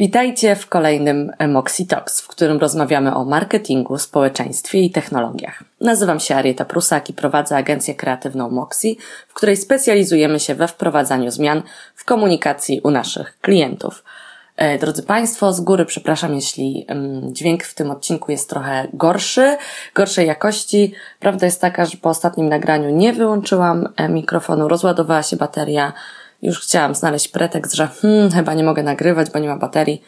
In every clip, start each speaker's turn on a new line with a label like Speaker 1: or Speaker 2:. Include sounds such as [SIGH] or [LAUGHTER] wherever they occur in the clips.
Speaker 1: Witajcie w kolejnym Moxie Talks, w którym rozmawiamy o marketingu, społeczeństwie i technologiach. Nazywam się Arieta Prusak i prowadzę agencję kreatywną Moxie, w której specjalizujemy się we wprowadzaniu zmian w komunikacji u naszych klientów. E, drodzy Państwo, z góry przepraszam, jeśli dźwięk w tym odcinku jest trochę gorszy, gorszej jakości. Prawda jest taka, że po ostatnim nagraniu nie wyłączyłam e, mikrofonu, rozładowała się bateria, już chciałam znaleźć pretekst, że hmm, chyba nie mogę nagrywać, bo nie ma baterii.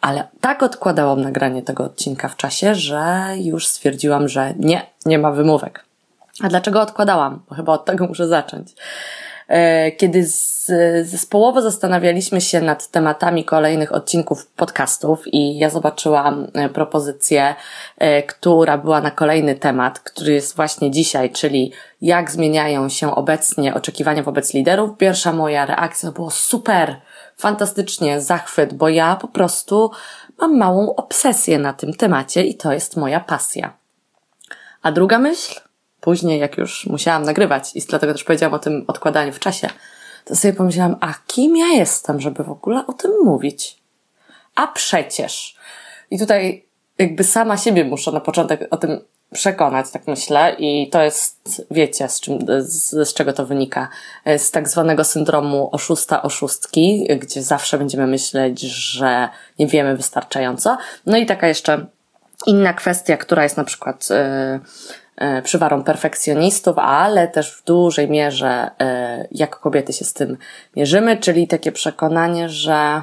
Speaker 1: Ale tak odkładałam nagranie tego odcinka w czasie, że już stwierdziłam, że nie, nie ma wymówek. A dlaczego odkładałam? Bo chyba od tego muszę zacząć. E, kiedy zespołowo zastanawialiśmy się nad tematami kolejnych odcinków podcastów i ja zobaczyłam e, propozycję, e, która była na kolejny temat, który jest właśnie dzisiaj, czyli jak zmieniają się obecnie oczekiwania wobec liderów. Pierwsza moja reakcja było super, fantastycznie, zachwyt, bo ja po prostu mam małą obsesję na tym temacie i to jest moja pasja. A druga myśl? Później, jak już musiałam nagrywać i dlatego też powiedziałam o tym odkładaniu w czasie, to sobie pomyślałam, a kim ja jestem, żeby w ogóle o tym mówić? A przecież. I tutaj jakby sama siebie muszę na początek o tym przekonać, tak myślę, i to jest, wiecie, z, czym, z, z czego to wynika? Z tak zwanego syndromu oszusta, oszustki, gdzie zawsze będziemy myśleć, że nie wiemy wystarczająco. No i taka jeszcze inna kwestia, która jest na przykład, yy, przywarą perfekcjonistów, ale też w dużej mierze e, jak kobiety się z tym mierzymy, czyli takie przekonanie, że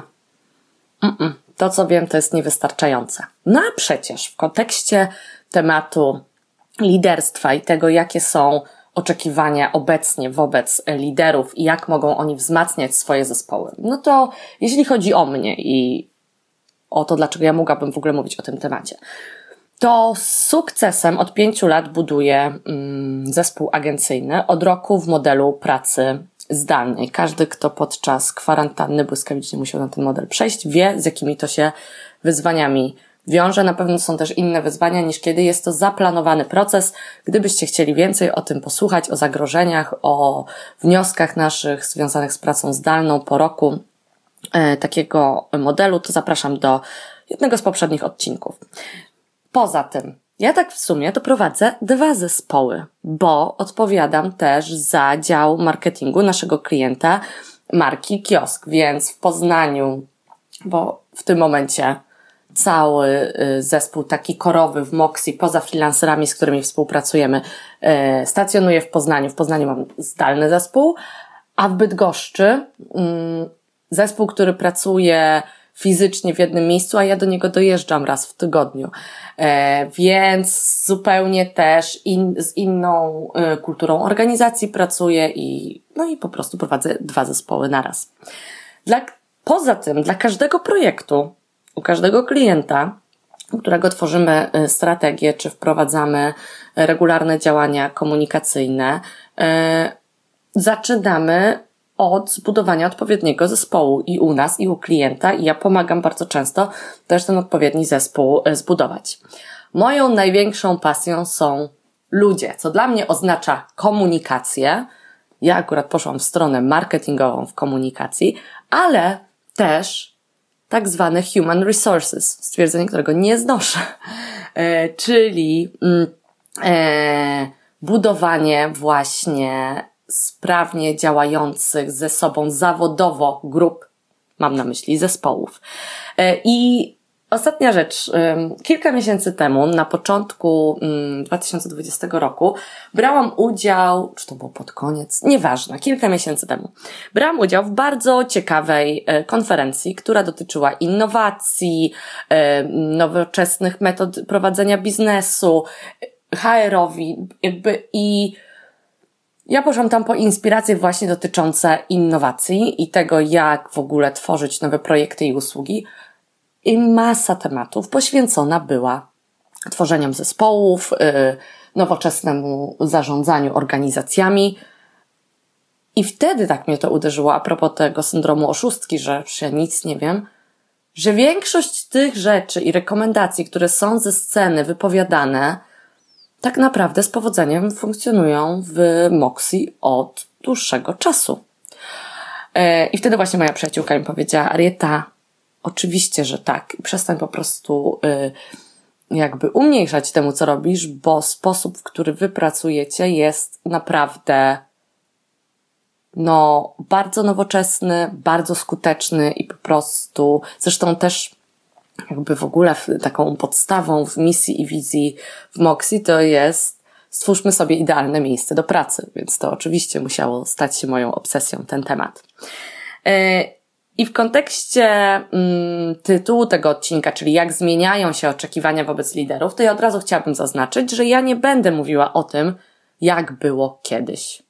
Speaker 1: to co wiem to jest niewystarczające. No a przecież w kontekście tematu liderstwa i tego, jakie są oczekiwania obecnie wobec liderów i jak mogą oni wzmacniać swoje zespoły. No to jeśli chodzi o mnie i o to, dlaczego ja mogłabym w ogóle mówić o tym temacie, to z sukcesem od pięciu lat buduję mm, zespół agencyjny od roku w modelu pracy zdalnej. Każdy, kto podczas kwarantanny błyskawicznie musiał na ten model przejść, wie, z jakimi to się wyzwaniami wiąże. Na pewno są też inne wyzwania niż kiedy jest to zaplanowany proces. Gdybyście chcieli więcej o tym posłuchać, o zagrożeniach, o wnioskach naszych związanych z pracą zdalną po roku e, takiego modelu, to zapraszam do jednego z poprzednich odcinków. Poza tym, ja tak w sumie to prowadzę dwa zespoły, bo odpowiadam też za dział marketingu naszego klienta marki Kiosk, więc w Poznaniu, bo w tym momencie cały y, zespół taki korowy w Moxie, poza freelancerami, z którymi współpracujemy, y, stacjonuje w Poznaniu. W Poznaniu mam zdalny zespół, a w Bydgoszczy mm, zespół, który pracuje fizycznie w jednym miejscu, a ja do niego dojeżdżam raz w tygodniu. E, więc zupełnie też in, z inną e, kulturą organizacji pracuję i, no i po prostu prowadzę dwa zespoły naraz. Dla, poza tym, dla każdego projektu, u każdego klienta, u którego tworzymy e, strategię, czy wprowadzamy regularne działania komunikacyjne, zaczynamy od zbudowania odpowiedniego zespołu i u nas, i u klienta, i ja pomagam bardzo często też ten odpowiedni zespół e, zbudować. Moją największą pasją są ludzie, co dla mnie oznacza komunikację. Ja akurat poszłam w stronę marketingową w komunikacji, ale też tak zwane human resources, stwierdzenie, którego nie znoszę, [LAUGHS] e, czyli mm, e, budowanie właśnie sprawnie działających ze sobą zawodowo grup, mam na myśli zespołów. E, I Ostatnia rzecz. Kilka miesięcy temu, na początku 2020 roku, brałam udział, czy to było pod koniec, nieważne, kilka miesięcy temu, brałam udział w bardzo ciekawej e, konferencji, która dotyczyła innowacji, e, nowoczesnych metod prowadzenia biznesu, HR-owi, jakby i ja poszłam tam po inspiracje właśnie dotyczące innowacji i tego, jak w ogóle tworzyć nowe projekty i usługi. I masa tematów poświęcona była tworzeniom zespołów, yy, nowoczesnemu zarządzaniu organizacjami. I wtedy tak mnie to uderzyło a propos tego syndromu oszustki, że ja nic nie wiem, że większość tych rzeczy i rekomendacji, które są ze sceny wypowiadane, tak naprawdę z powodzeniem funkcjonują w Moxie od dłuższego czasu. E, I wtedy właśnie moja przyjaciółka mi powiedziała, Arieta, Oczywiście, że tak. Przestań po prostu y, jakby umniejszać temu, co robisz, bo sposób, w który wy pracujecie jest naprawdę no, bardzo nowoczesny, bardzo skuteczny i po prostu, zresztą też jakby w ogóle taką podstawą w misji i wizji w Moxie to jest stwórzmy sobie idealne miejsce do pracy, więc to oczywiście musiało stać się moją obsesją ten temat. E, I w kontekście mm, tytułu tego odcinka, czyli jak zmieniają się oczekiwania wobec liderów, to ja od razu chciałabym zaznaczyć, że ja nie będę mówiła o tym, jak było kiedyś.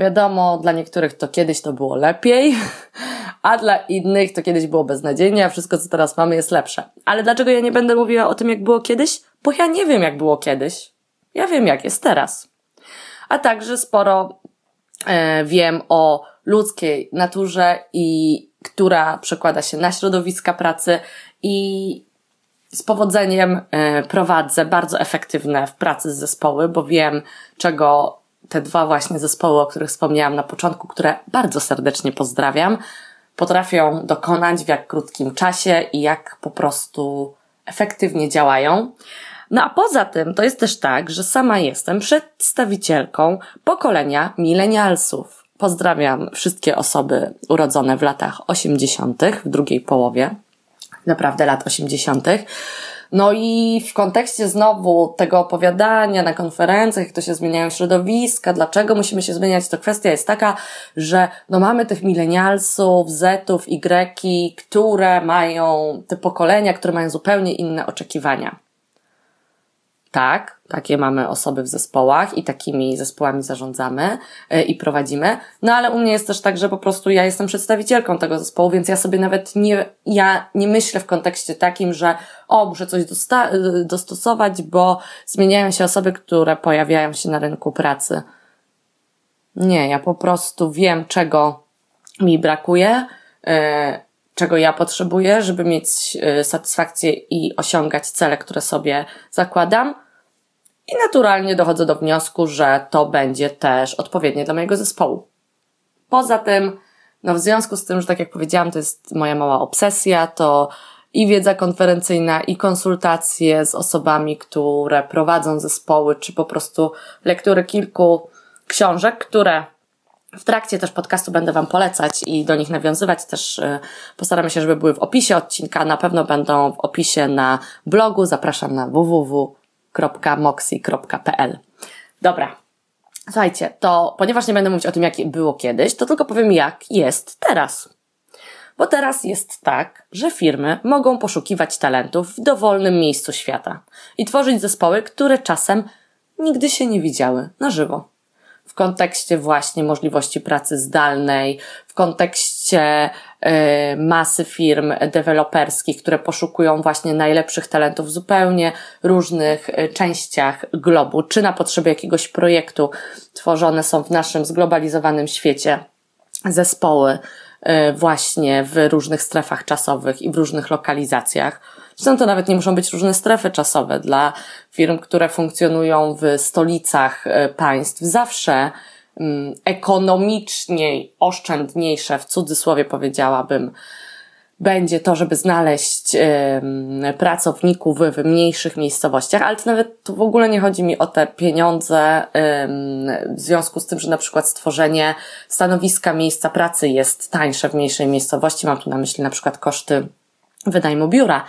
Speaker 1: Wiadomo, dla niektórych to kiedyś to było lepiej, [LAUGHS] a dla innych to kiedyś było beznadziejnie, a wszystko, co teraz mamy, jest lepsze. Ale dlaczego ja nie będę mówiła o tym, jak było kiedyś? Bo ja nie wiem, jak było kiedyś. Ja wiem, jak jest teraz. A także sporo e, wiem o ludzkiej naturze i która przekłada się na środowiska pracy i z powodzeniem e, prowadzę bardzo efektywne w pracy z zespoły, bo wiem, czego te dwa właśnie zespoły, o których wspomniałam na początku, które bardzo serdecznie pozdrawiam, potrafią dokonać w jak krótkim czasie i jak po prostu efektywnie działają. No a poza tym to jest też tak, że sama jestem przedstawicielką pokolenia milenialsów. Pozdrawiam wszystkie osoby urodzone w latach 80., w drugiej połowie, naprawdę lat 80. No i w kontekście znowu tego opowiadania na konferencjach, jak to się zmieniają środowiska, dlaczego musimy się zmieniać, to kwestia jest taka, że no mamy tych milenialsów, zetów, y, które mają, te pokolenia, które mają zupełnie inne oczekiwania. Tak, takie mamy osoby w zespołach i takimi zespołami zarządzamy e, i prowadzimy. No ale u mnie jest też tak, że po prostu ja jestem przedstawicielką tego zespołu, więc ja sobie nawet nie, ja nie myślę w kontekście takim, że o, muszę coś e, dostosować, bo zmieniają się osoby, które pojawiają się na rynku pracy. Nie, ja po prostu wiem, czego mi brakuje, e, czego ja potrzebuję, żeby mieć satysfakcję i osiągać cele, które sobie zakładam i naturalnie dochodzę do wniosku, że to będzie też odpowiednie dla mojego zespołu. Poza tym, no w związku z tym, że tak jak powiedziałam, to jest moja mała obsesja, to i wiedza konferencyjna, i konsultacje z osobami, które prowadzą zespoły, czy po prostu lektury kilku książek, które w trakcie też podcastu będę Wam polecać i do nich nawiązywać. Też y, postaramy się, żeby były w opisie odcinka. Na pewno będą w opisie na blogu. Zapraszam na www www.moxi.pl. Dobra. Słuchajcie, to ponieważ nie będę mówić o tym, jak było kiedyś, to tylko powiem, jak jest teraz. Bo teraz jest tak, że firmy mogą poszukiwać talentów w dowolnym miejscu świata i tworzyć zespoły, które czasem nigdy się nie widziały na żywo w kontekście właśnie możliwości pracy zdalnej, w kontekście y, masy firm deweloperskich, które poszukują właśnie najlepszych talentów w zupełnie różnych y, częściach globu, czy na potrzeby jakiegoś projektu tworzone są w naszym zglobalizowanym świecie zespoły y, właśnie w różnych strefach czasowych i w różnych lokalizacjach. Zresztą to nawet nie muszą być różne strefy czasowe. Dla firm, które funkcjonują w stolicach e, państw, zawsze mm, ekonomiczniej oszczędniejsze, w cudzysłowie powiedziałabym, będzie to, żeby znaleźć pracowników w mniejszych miejscowościach, ale to nawet w ogóle nie chodzi mi o te pieniądze w związku z tym, że na przykład stworzenie stanowiska miejsca pracy jest tańsze w mniejszej miejscowości. Mam tu na myśli na przykład koszty wynajmu biura,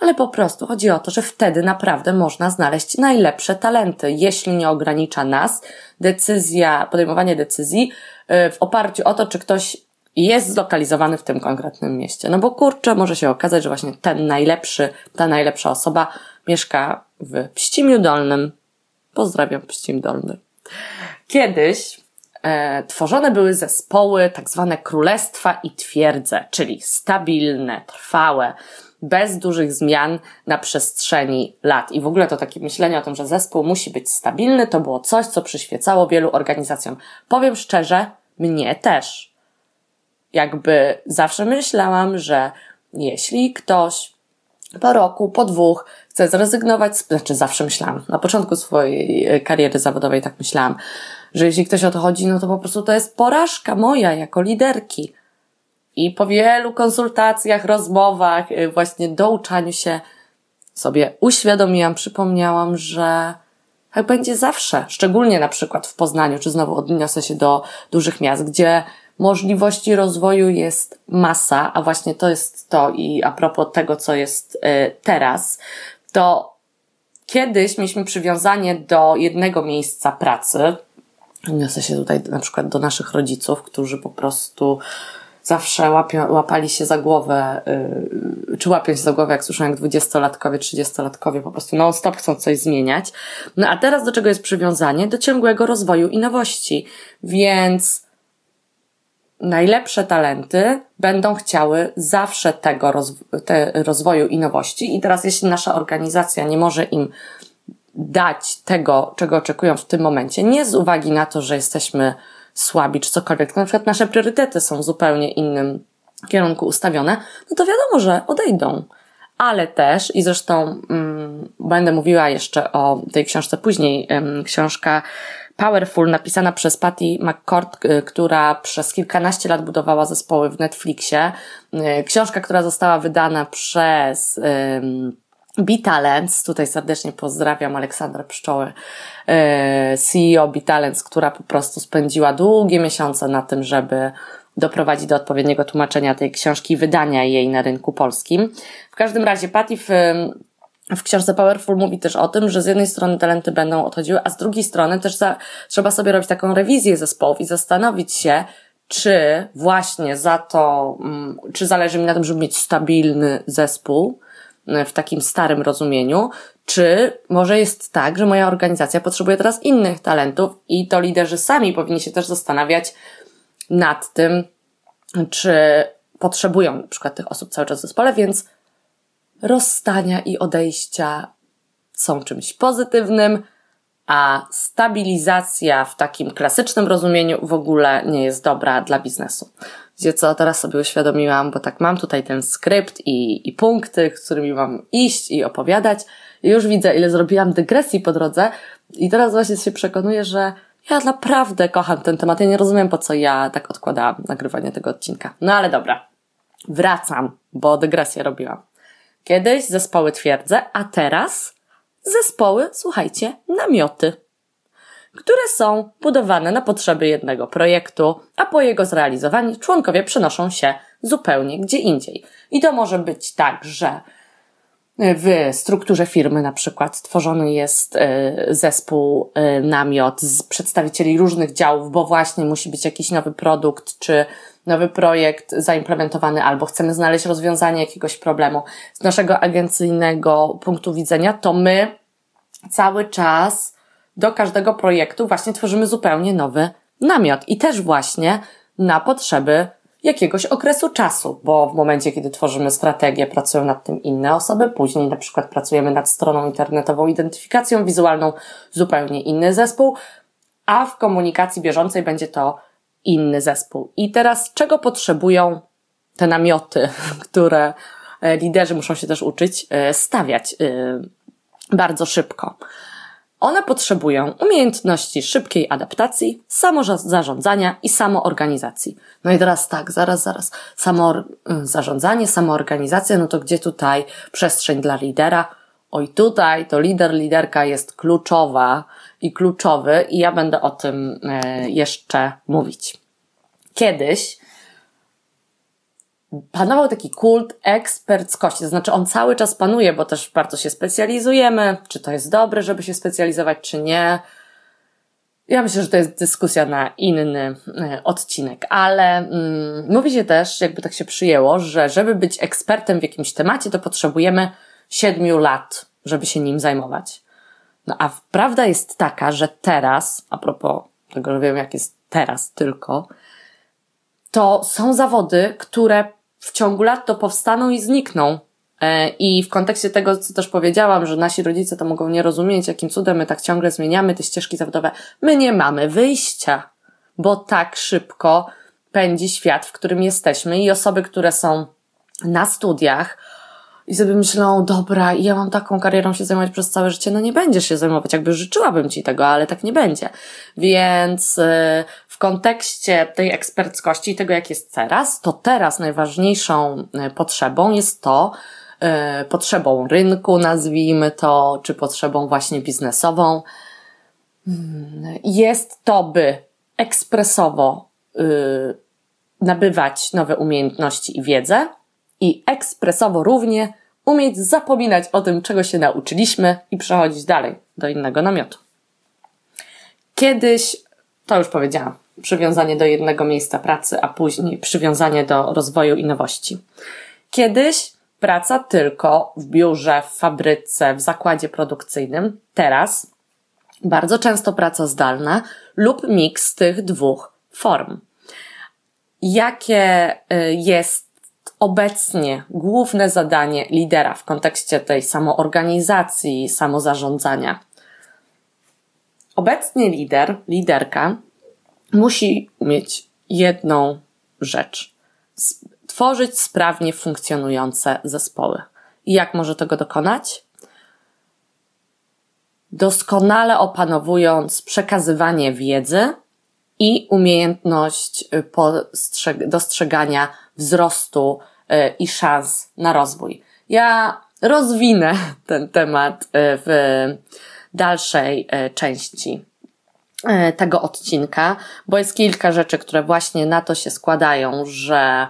Speaker 1: ale po prostu chodzi o to, że wtedy naprawdę można znaleźć najlepsze talenty, jeśli nie ogranicza nas decyzja, podejmowanie decyzji y, w oparciu o to, czy ktoś jest zlokalizowany w tym konkretnym mieście. No bo kurczę, może się okazać, że właśnie ten najlepszy, ta najlepsza osoba mieszka w Pścimiu Dolnym. Pozdrawiam Pścim Dolny. Kiedyś e, tworzone były zespoły, tak zwane królestwa i twierdze, czyli stabilne, trwałe, bez dużych zmian na przestrzeni lat. I w ogóle to takie myślenie o tym, że zespół musi być stabilny, to było coś, co przyświecało wielu organizacjom. Powiem szczerze, mnie też. Jakby zawsze myślałam, że jeśli ktoś po roku, po dwóch chce zrezygnować, znaczy zawsze myślałam, na początku swojej e, kariery zawodowej tak myślałam, że jeśli ktoś o to chodzi, no to po prostu to jest porażka moja jako liderki I po wielu konsultacjach, rozmowach, y, właśnie douczaniu się sobie uświadomiłam, przypomniałam, że tak będzie zawsze, szczególnie na przykład w Poznaniu, czy znowu odniosę się do dużych miast, gdzie możliwości rozwoju jest masa, a właśnie to jest to i a propos tego, co jest y, teraz, to kiedyś mieliśmy przywiązanie do jednego miejsca pracy. Odniosę się tutaj na przykład do naszych rodziców, którzy po prostu zawsze łapią, łapali się za głowę, yy, czy łapią się za głowę, jak słyszą jak dwudziestolatkowie, trzydziestolatkowie po prostu non-stop chcą coś zmieniać. No a teraz do czego jest przywiązanie? Do ciągłego rozwoju i nowości. Więc najlepsze talenty będą chciały zawsze tego te rozwoju i nowości. I teraz, jeśli nasza organizacja nie może im dać tego, czego oczekują w tym momencie, nie z uwagi na to, że jesteśmy słabi czy cokolwiek, na przykład nasze priorytety są w zupełnie innym kierunku ustawione, no to wiadomo, że odejdą. Ale też, i zresztą mm, będę mówiła jeszcze o tej książce później, książka Powerful, napisana przez Patty McCord, y, która przez kilkanaście lat budowała zespoły w Netflixie. Y, książka, która została wydana przez B-Talents, tutaj serdecznie pozdrawiam Aleksandrę Pszczoły, y, CEO B-Talents, która po prostu spędziła długie miesiące na tym, żeby doprowadzić do odpowiedniego tłumaczenia tej książki, wydania jej na rynku polskim. W każdym razie Patty w w książce Powerful mówi też o tym, że z jednej strony talenty będą odchodziły, a z drugiej strony też za, trzeba sobie robić taką rewizję zespołów i zastanowić się, czy właśnie za to, mm, czy zależy mi na tym, żeby mieć stabilny zespół w takim starym rozumieniu, czy może jest tak, że moja organizacja potrzebuje teraz innych talentów i to liderzy sami powinni się też zastanawiać nad tym, czy potrzebują na przykład tych osób cały czas w zespole, więc rozstania i odejścia są czymś pozytywnym, a stabilizacja w takim klasycznym rozumieniu w ogóle nie jest dobra dla biznesu. Gdzie co teraz sobie uświadomiłam, bo tak mam tutaj ten skrypt i, i punkty, z którymi mam iść i opowiadać. I już widzę, ile zrobiłam dygresji po drodze i teraz właśnie się przekonuję, że ja naprawdę kocham ten temat. Ja nie rozumiem, po co ja tak odkładałam nagrywanie tego odcinka. No ale dobra. Wracam, bo dygresję robiłam. Kiedyś zespoły twierdze, a teraz zespoły, słuchajcie, namioty, które są budowane na potrzeby jednego projektu, a po jego zrealizowaniu członkowie przenoszą się zupełnie gdzie indziej. I to może być tak, że w strukturze firmy na przykład stworzony jest e, zespół e, namiot z przedstawicieli różnych działów, bo właśnie musi być jakiś nowy produkt czy nowy projekt zaimplementowany, albo chcemy znaleźć rozwiązanie jakiegoś problemu. Z naszego agencyjnego punktu widzenia, to my cały czas do każdego projektu właśnie tworzymy zupełnie nowy namiot i też właśnie na potrzeby jakiegoś okresu czasu, bo w momencie, kiedy tworzymy strategię, pracują nad tym inne osoby, później na przykład pracujemy nad stroną internetową, identyfikacją wizualną, zupełnie inny zespół, a w komunikacji bieżącej będzie to inny zespół. I teraz czego potrzebują te namioty, [LAUGHS] które e, liderzy muszą się też uczyć e, stawiać e, bardzo szybko? One potrzebują umiejętności szybkiej adaptacji, samozarządzania i samoorganizacji. No i teraz tak, zaraz, zaraz. Samo zarządzanie, samoorganizacja, no to gdzie tutaj przestrzeń dla lidera? Oj, tutaj to lider, liderka jest kluczowa i kluczowy i ja będę o tym e, jeszcze mówić. Kiedyś panował taki kult eksperckości, to znaczy on cały czas panuje, bo też bardzo się specjalizujemy, czy to jest dobre, żeby się specjalizować, czy nie. Ja myślę, że to jest dyskusja na inny e, odcinek, ale mm, mówi się też, jakby tak się przyjęło, że żeby być ekspertem w jakimś temacie, to potrzebujemy siedmiu lat, żeby się nim zajmować. No a prawda jest taka, że teraz, a propos tego, że wiem jak jest teraz tylko, to są zawody, które w ciągu lat to powstaną i znikną. E, I w kontekście tego, co też powiedziałam, że nasi rodzice to mogą nie rozumieć, jakim cudem my tak ciągle zmieniamy te ścieżki zawodowe, my nie mamy wyjścia, bo tak szybko pędzi świat, w którym jesteśmy i osoby, które są na studiach, i sobie myślą, dobra, ja mam taką karierą się zajmować przez całe życie, no nie będziesz się zajmować, jakby życzyłabym ci tego, ale tak nie będzie. Więc y, w kontekście tej eksperckości, tego jak jest teraz, to teraz najważniejszą e, potrzebą jest to, yy, potrzebą rynku, nazwijmy to, czy potrzebą właśnie biznesową, mm, jest to, by ekspresowo yy, nabywać nowe umiejętności i wiedzę i ekspresowo równie umieć zapominać o tym, czego się nauczyliśmy i przechodzić dalej do innego namiotu. Kiedyś, to już powiedziałam, przywiązanie do jednego miejsca pracy, a później przywiązanie do rozwoju i nowości. Kiedyś praca tylko w biurze, w fabryce, w zakładzie produkcyjnym. Teraz bardzo często praca zdalna lub miks tych dwóch form. Jakie y, jest obecnie główne zadanie lidera w kontekście tej samoorganizacji, samozarządzania? Obecnie lider, liderka musi mieć jedną rzecz. Tworzyć sprawnie funkcjonujące zespoły. I jak może tego dokonać? Doskonale opanowując przekazywanie wiedzy i umiejętność y, dostrzegania wzrostu y, i szans na rozwój. Ja rozwinę [LAUGHS] ten temat y, w dalszej części tego odcinka, bo jest kilka rzeczy, które właśnie na to się składają, że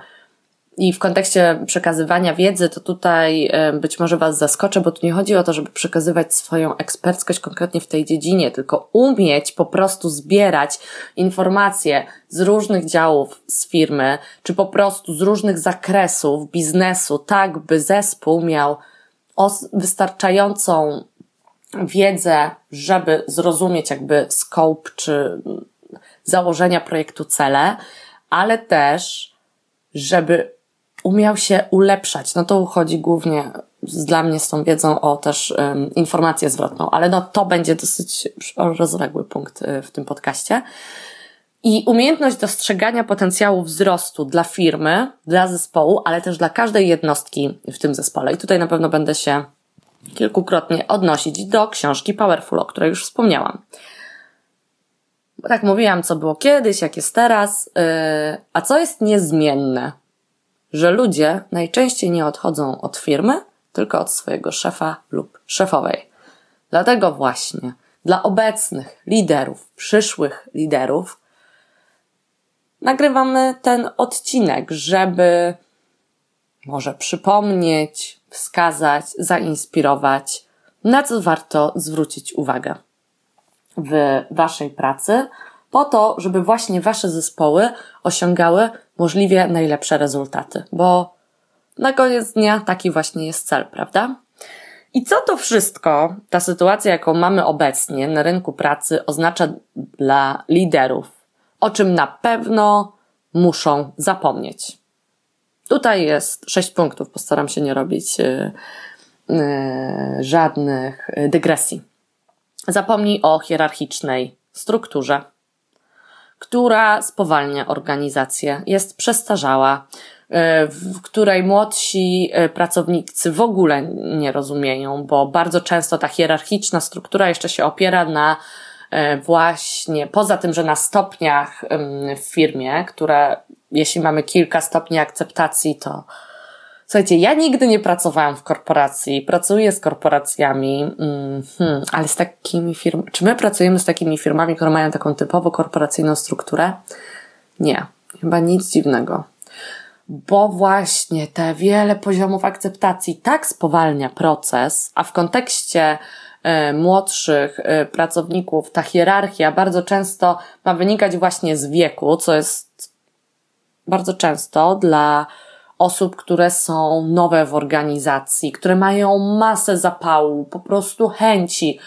Speaker 1: i w kontekście przekazywania wiedzy, to tutaj być może Was zaskoczę, bo tu nie chodzi o to, żeby przekazywać swoją eksperckość konkretnie w tej dziedzinie, tylko umieć po prostu zbierać informacje z różnych działów z firmy, czy po prostu z różnych zakresów biznesu, tak by zespół miał wystarczającą wiedzę, żeby zrozumieć jakby scope czy założenia projektu cele, ale też, żeby umiał się ulepszać. No to chodzi głównie dla mnie z tą wiedzą o też um, informację zwrotną, ale no to będzie dosyć rozległy punkt y, w tym podcaście. I umiejętność dostrzegania potencjału wzrostu dla firmy, dla zespołu, ale też dla każdej jednostki w tym zespole. I tutaj na pewno będę się kilkukrotnie odnosić do książki Powerful, o której już wspomniałam. Bo tak mówiłam, co było kiedyś, jak jest teraz, yy, a co jest niezmienne że ludzie najczęściej nie odchodzą od firmy, tylko od swojego szefa lub szefowej. Dlatego właśnie dla obecnych liderów, przyszłych liderów, nagrywamy ten odcinek, żeby może przypomnieć, wskazać, zainspirować, na co warto zwrócić uwagę w Waszej pracy, po to, żeby właśnie Wasze zespoły osiągały możliwie najlepsze rezultaty, bo na koniec dnia taki właśnie jest cel, prawda? I co to wszystko, ta sytuacja, jaką mamy obecnie na rynku pracy, oznacza dla liderów? O czym na pewno muszą zapomnieć. Tutaj jest sześć punktów, postaram się nie robić yy, yy, żadnych dygresji. Zapomnij o hierarchicznej strukturze która spowalnia organizację, jest przestarzała, w której młodsi pracownicy w ogóle nie rozumieją, bo bardzo często ta hierarchiczna struktura jeszcze się opiera na właśnie, poza tym, że na stopniach w firmie, które jeśli mamy kilka stopni akceptacji, to Słuchajcie, ja nigdy nie pracowałam w korporacji, pracuję z korporacjami, mm, hmm, ale z takimi firmami, czy my pracujemy z takimi firmami, które mają taką typowo korporacyjną strukturę? Nie, chyba nic dziwnego. Bo właśnie te wiele poziomów akceptacji tak spowalnia proces, a w kontekście y, młodszych y, pracowników ta hierarchia bardzo często ma wynikać właśnie z wieku, co jest bardzo często dla osób, które są nowe w organizacji, które mają masę zapału, po prostu chęci.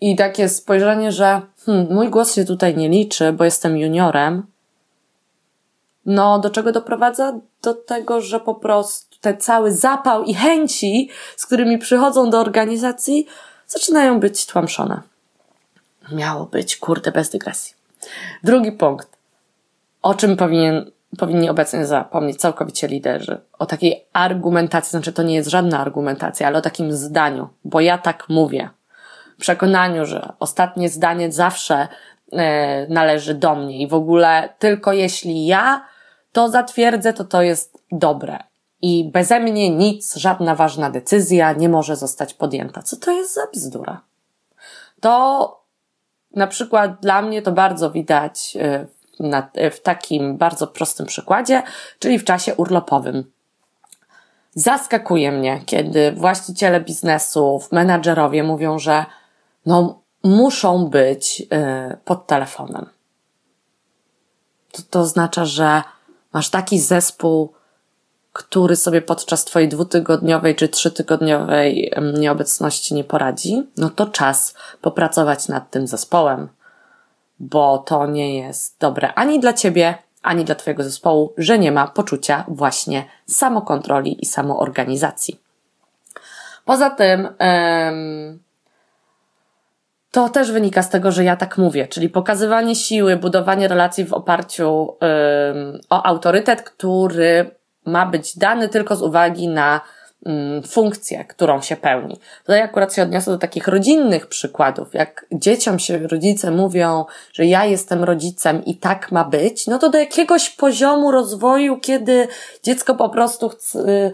Speaker 1: I takie spojrzenie, że hmm, mój głos się tutaj nie liczy, bo jestem juniorem. No, do czego doprowadza? Do tego, że po prostu ten cały zapał i chęci, z którymi przychodzą do organizacji, zaczynają być tłamszone. Miało być, kurde, bez dygresji. Drugi punkt. O czym powinien powinni obecnie zapomnieć całkowicie liderzy o takiej argumentacji, znaczy to nie jest żadna argumentacja, ale o takim zdaniu, bo ja tak mówię. W przekonaniu, że ostatnie zdanie zawsze e, należy do mnie i w ogóle tylko jeśli ja to zatwierdzę, to to jest dobre. I beze mnie nic, żadna ważna decyzja nie może zostać podjęta. Co to jest za bzdura? To na przykład dla mnie to bardzo widać e, na, w takim bardzo prostym przykładzie, czyli w czasie urlopowym. Zaskakuje mnie, kiedy właściciele biznesów, menadżerowie mówią, że no, muszą być y, pod telefonem. To, to oznacza, że masz taki zespół, który sobie podczas Twojej dwutygodniowej czy trzytygodniowej nieobecności nie poradzi, no to czas popracować nad tym zespołem, bo to nie jest dobre ani dla Ciebie, ani dla Twojego zespołu, że nie ma poczucia właśnie samokontroli i samoorganizacji. Poza tym, to też wynika z tego, że ja tak mówię, czyli pokazywanie siły, budowanie relacji w oparciu o autorytet, który ma być dany tylko z uwagi na funkcję, którą się pełni. Tutaj akurat się odniosę do takich rodzinnych przykładów. Jak dzieciom się rodzice mówią, że ja jestem rodzicem i tak ma być, no to do jakiegoś poziomu rozwoju, kiedy dziecko po prostu chce,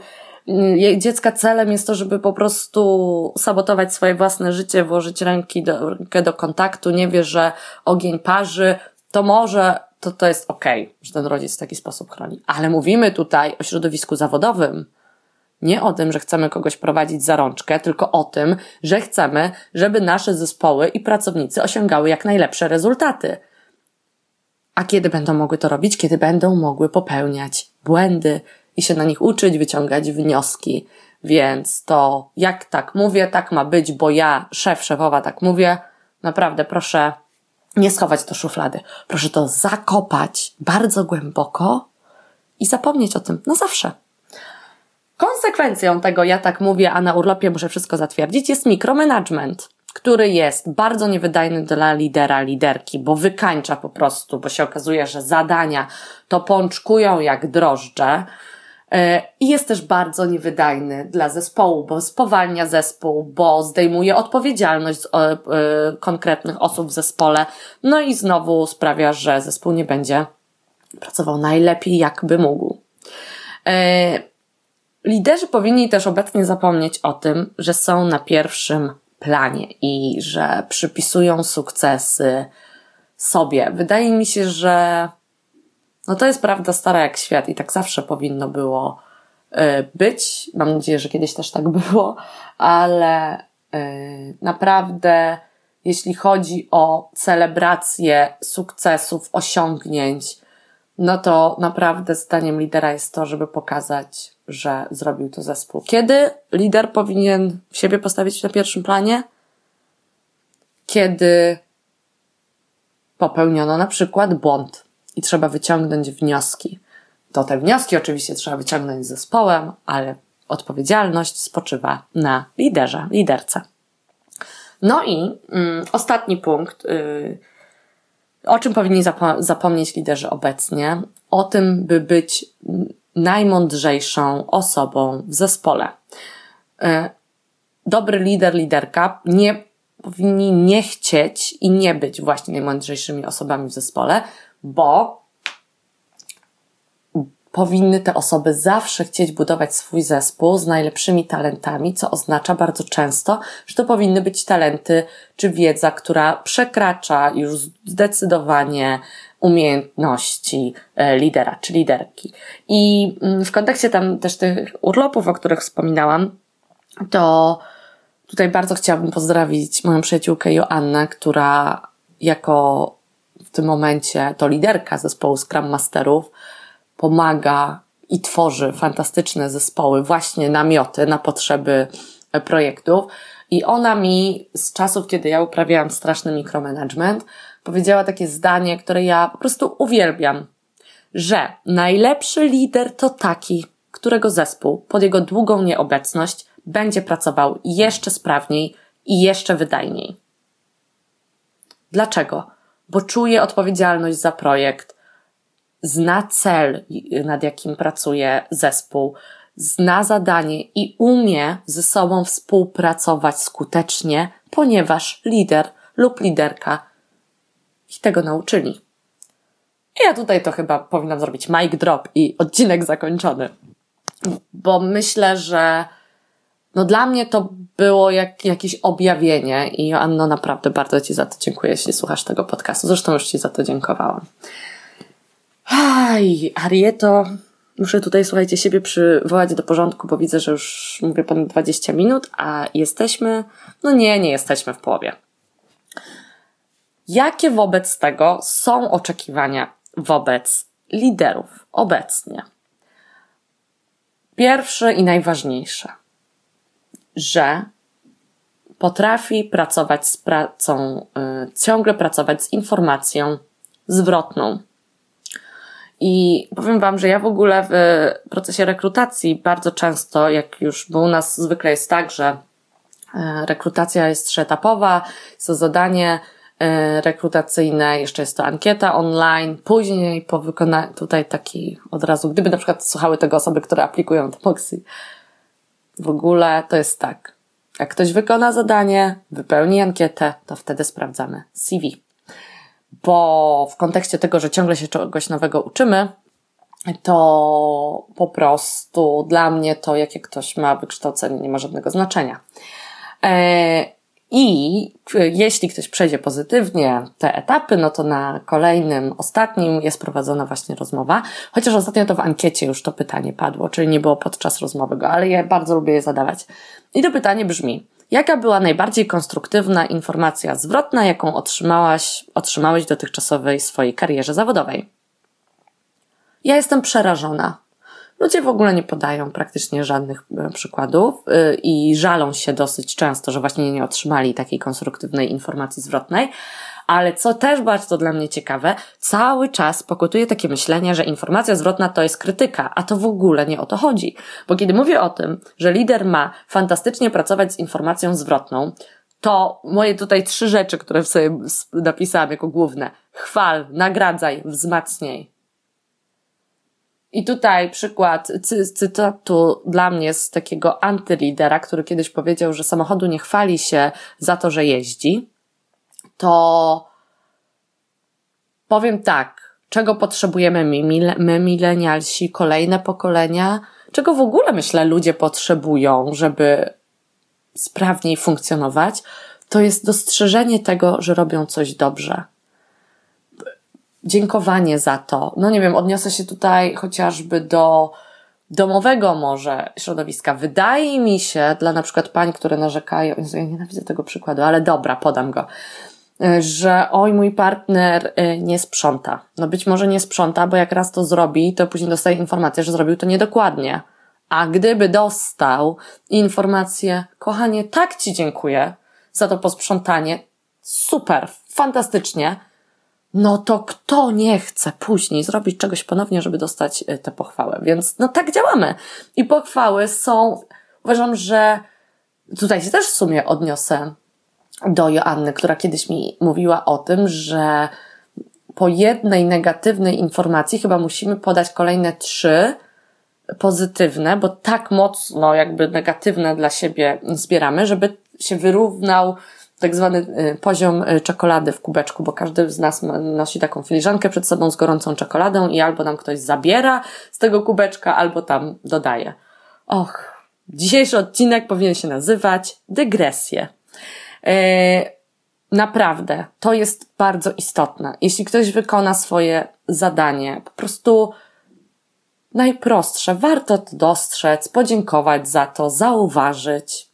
Speaker 1: y, dziecka celem jest to, żeby po prostu sabotować swoje własne życie, włożyć ręki do, rękę do kontaktu, nie wie, że ogień parzy, to może to, to jest okej, okay, że ten rodzic w taki sposób chroni. Ale mówimy tutaj o środowisku zawodowym, nie o tym, że chcemy kogoś prowadzić za rączkę, tylko o tym, że chcemy, żeby nasze zespoły i pracownicy osiągały jak najlepsze rezultaty. A kiedy będą mogły to robić? Kiedy będą mogły popełniać błędy i się na nich uczyć, wyciągać wnioski. Więc to, jak tak mówię, tak ma być, bo ja, szef, szefowa, tak mówię. Naprawdę proszę nie schować do szuflady. Proszę to zakopać bardzo głęboko i zapomnieć o tym na zawsze. Konsekwencją tego, ja tak mówię, a na urlopie muszę wszystko zatwierdzić, jest mikromanagement, który jest bardzo niewydajny dla lidera, liderki, bo wykańcza po prostu, bo się okazuje, że zadania to pączkują jak drożdże. E, I jest też bardzo niewydajny dla zespołu, bo spowalnia zespół, bo zdejmuje odpowiedzialność z e, konkretnych osób w zespole, no i znowu sprawia, że zespół nie będzie pracował najlepiej, jakby mógł. Liderzy powinni też obecnie zapomnieć o tym, że są na pierwszym planie i że przypisują sukcesy sobie. Wydaje mi się, że no to jest prawda stara jak świat i tak zawsze powinno było y, być. Mam nadzieję, że kiedyś też tak [LAUGHS] było, ale y, naprawdę, jeśli chodzi o celebrację sukcesów, osiągnięć, no to naprawdę zdaniem lidera jest to, żeby pokazać, że zrobił to zespół. Kiedy lider powinien siebie postawić na pierwszym planie? Kiedy popełniono na przykład błąd i trzeba wyciągnąć wnioski. To te wnioski oczywiście trzeba wyciągnąć z zespołem, ale odpowiedzialność spoczywa na liderze, liderce. No i mm, ostatni punkt, yy, o czym powinni zapo- zapomnieć liderzy obecnie? O tym, by być najmądrzejszą osobą w zespole. E, dobry lider, liderka nie powinni nie chcieć i nie być właśnie najmądrzejszymi osobami w zespole, bo powinny te osoby zawsze chcieć budować swój zespół z najlepszymi talentami, co oznacza bardzo często, że to powinny być talenty czy wiedza, która przekracza już zdecydowanie umiejętności e, lidera czy liderki. I mm, w kontekście tam też tych urlopów, o których wspominałam, to tutaj bardzo chciałabym pozdrowić moją przyjaciółkę Joannę, która jako w tym momencie to liderka zespołu Scrum Masterów pomaga i tworzy fantastyczne zespoły, właśnie namioty na potrzeby e, projektów. I ona mi z czasów, kiedy ja uprawiałam straszny mikromanagement, powiedziała takie zdanie, które ja po prostu uwielbiam, że najlepszy lider to taki, którego zespół pod jego długą nieobecność będzie pracował jeszcze sprawniej i jeszcze wydajniej. Dlaczego? Bo czuje odpowiedzialność za projekt, zna cel, nad jakim pracuje zespół, zna zadanie i umie ze sobą współpracować skutecznie, ponieważ lider lub liderka ich tego nauczyli. Ja tutaj to chyba powinnam zrobić mic drop i odcinek zakończony. Bo myślę, że no dla mnie to było jak, jakieś objawienie i Anno naprawdę bardzo Ci za to dziękuję, jeśli słuchasz tego podcastu. Zresztą już Ci za to dziękowałam. Aj, Arieto, muszę tutaj, słuchajcie, siebie przywołać do porządku, bo widzę, że już mówię ponad 20 minut, a jesteśmy, no nie, nie jesteśmy w połowie. Jakie wobec tego są oczekiwania wobec liderów obecnie? Pierwsze i najważniejsze, że potrafi pracować z pracą, y, ciągle pracować z informacją zwrotną. I powiem Wam, że ja w ogóle w procesie rekrutacji bardzo często, jak już, bo u nas zwykle jest tak, że e, rekrutacja jest trzyetapowa, jest to zadanie e, rekrutacyjne, jeszcze jest to ankieta online, później po wykonaniu, tutaj taki od razu, gdyby na przykład słuchały tego osoby, które aplikują do Moxie, w ogóle to jest tak. Jak ktoś wykona zadanie, wypełni ankietę, to wtedy sprawdzamy CV bo w kontekście tego, że ciągle się czegoś nowego uczymy, to po prostu dla mnie to, jakie ktoś ma wykształcenie, nie ma żadnego znaczenia. E, I jeśli ktoś przejdzie pozytywnie te etapy, no to na kolejnym, ostatnim jest prowadzona właśnie rozmowa. Chociaż ostatnio to w ankiecie już to pytanie padło, czyli nie było podczas rozmowy go, ale ja bardzo lubię je zadawać. I to pytanie brzmi: Jaka była najbardziej konstruktywna informacja zwrotna, jaką otrzymałaś, otrzymałeś w dotychczasowej swojej karierze zawodowej? Ja jestem przerażona. Ludzie w ogóle nie podają praktycznie żadnych e, przykładów yy, i żalą się dosyć często, że właśnie nie otrzymali takiej konstruktywnej informacji zwrotnej, ale co też bardzo dla mnie ciekawe, cały czas pokutuje takie myślenie, że informacja zwrotna to jest krytyka, a to w ogóle nie o to chodzi. Bo kiedy mówię o tym, że lider ma fantastycznie pracować z informacją zwrotną, to moje tutaj trzy rzeczy, które sobie napisałam jako główne. Chwal, nagradzaj, wzmacniaj. I tutaj przykład cy cytatu dla mnie z takiego antylidera, który kiedyś powiedział, że samochodu nie chwali się za to, że jeździ, to powiem tak, czego potrzebujemy my, my milenialsi, kolejne pokolenia, czego w ogóle myślę ludzie potrzebują, żeby sprawniej funkcjonować, to jest dostrzeżenie tego, że robią coś dobrze. Dziękowanie za to. No nie wiem, odniosę się tutaj chociażby do domowego może środowiska. Wydaje mi się, dla na przykład pań, które narzekają, ja nienawidzę tego przykładu, ale dobra, podam go że oj, mój partner e, nie sprząta. No być może nie sprząta, bo jak raz to zrobi, to później dostaje informację, że zrobił to niedokładnie. A gdyby dostał informację, kochanie, tak ci dziękuję za to posprzątanie, super, fantastycznie, no to kto nie chce później zrobić czegoś ponownie, żeby dostać e, tę pochwałę? Więc no tak działamy. I pochwały są, uważam, że tutaj się też w sumie odniosę do Joanny, która kiedyś mi mówiła o tym, że po jednej negatywnej informacji chyba musimy podać kolejne trzy pozytywne, bo tak mocno jakby negatywne dla siebie zbieramy, żeby się wyrównał tak zwany y, poziom y, czekolady w kubeczku, bo każdy z nas nosi taką filiżankę przed sobą z gorącą czekoladą i albo nam ktoś zabiera z tego kubeczka, albo tam dodaje. Och, dzisiejszy odcinek powinien się nazywać dygresje. E, naprawdę, to jest bardzo istotne. Jeśli ktoś wykona swoje zadanie, po prostu najprostsze, warto to dostrzec, podziękować za to, zauważyć.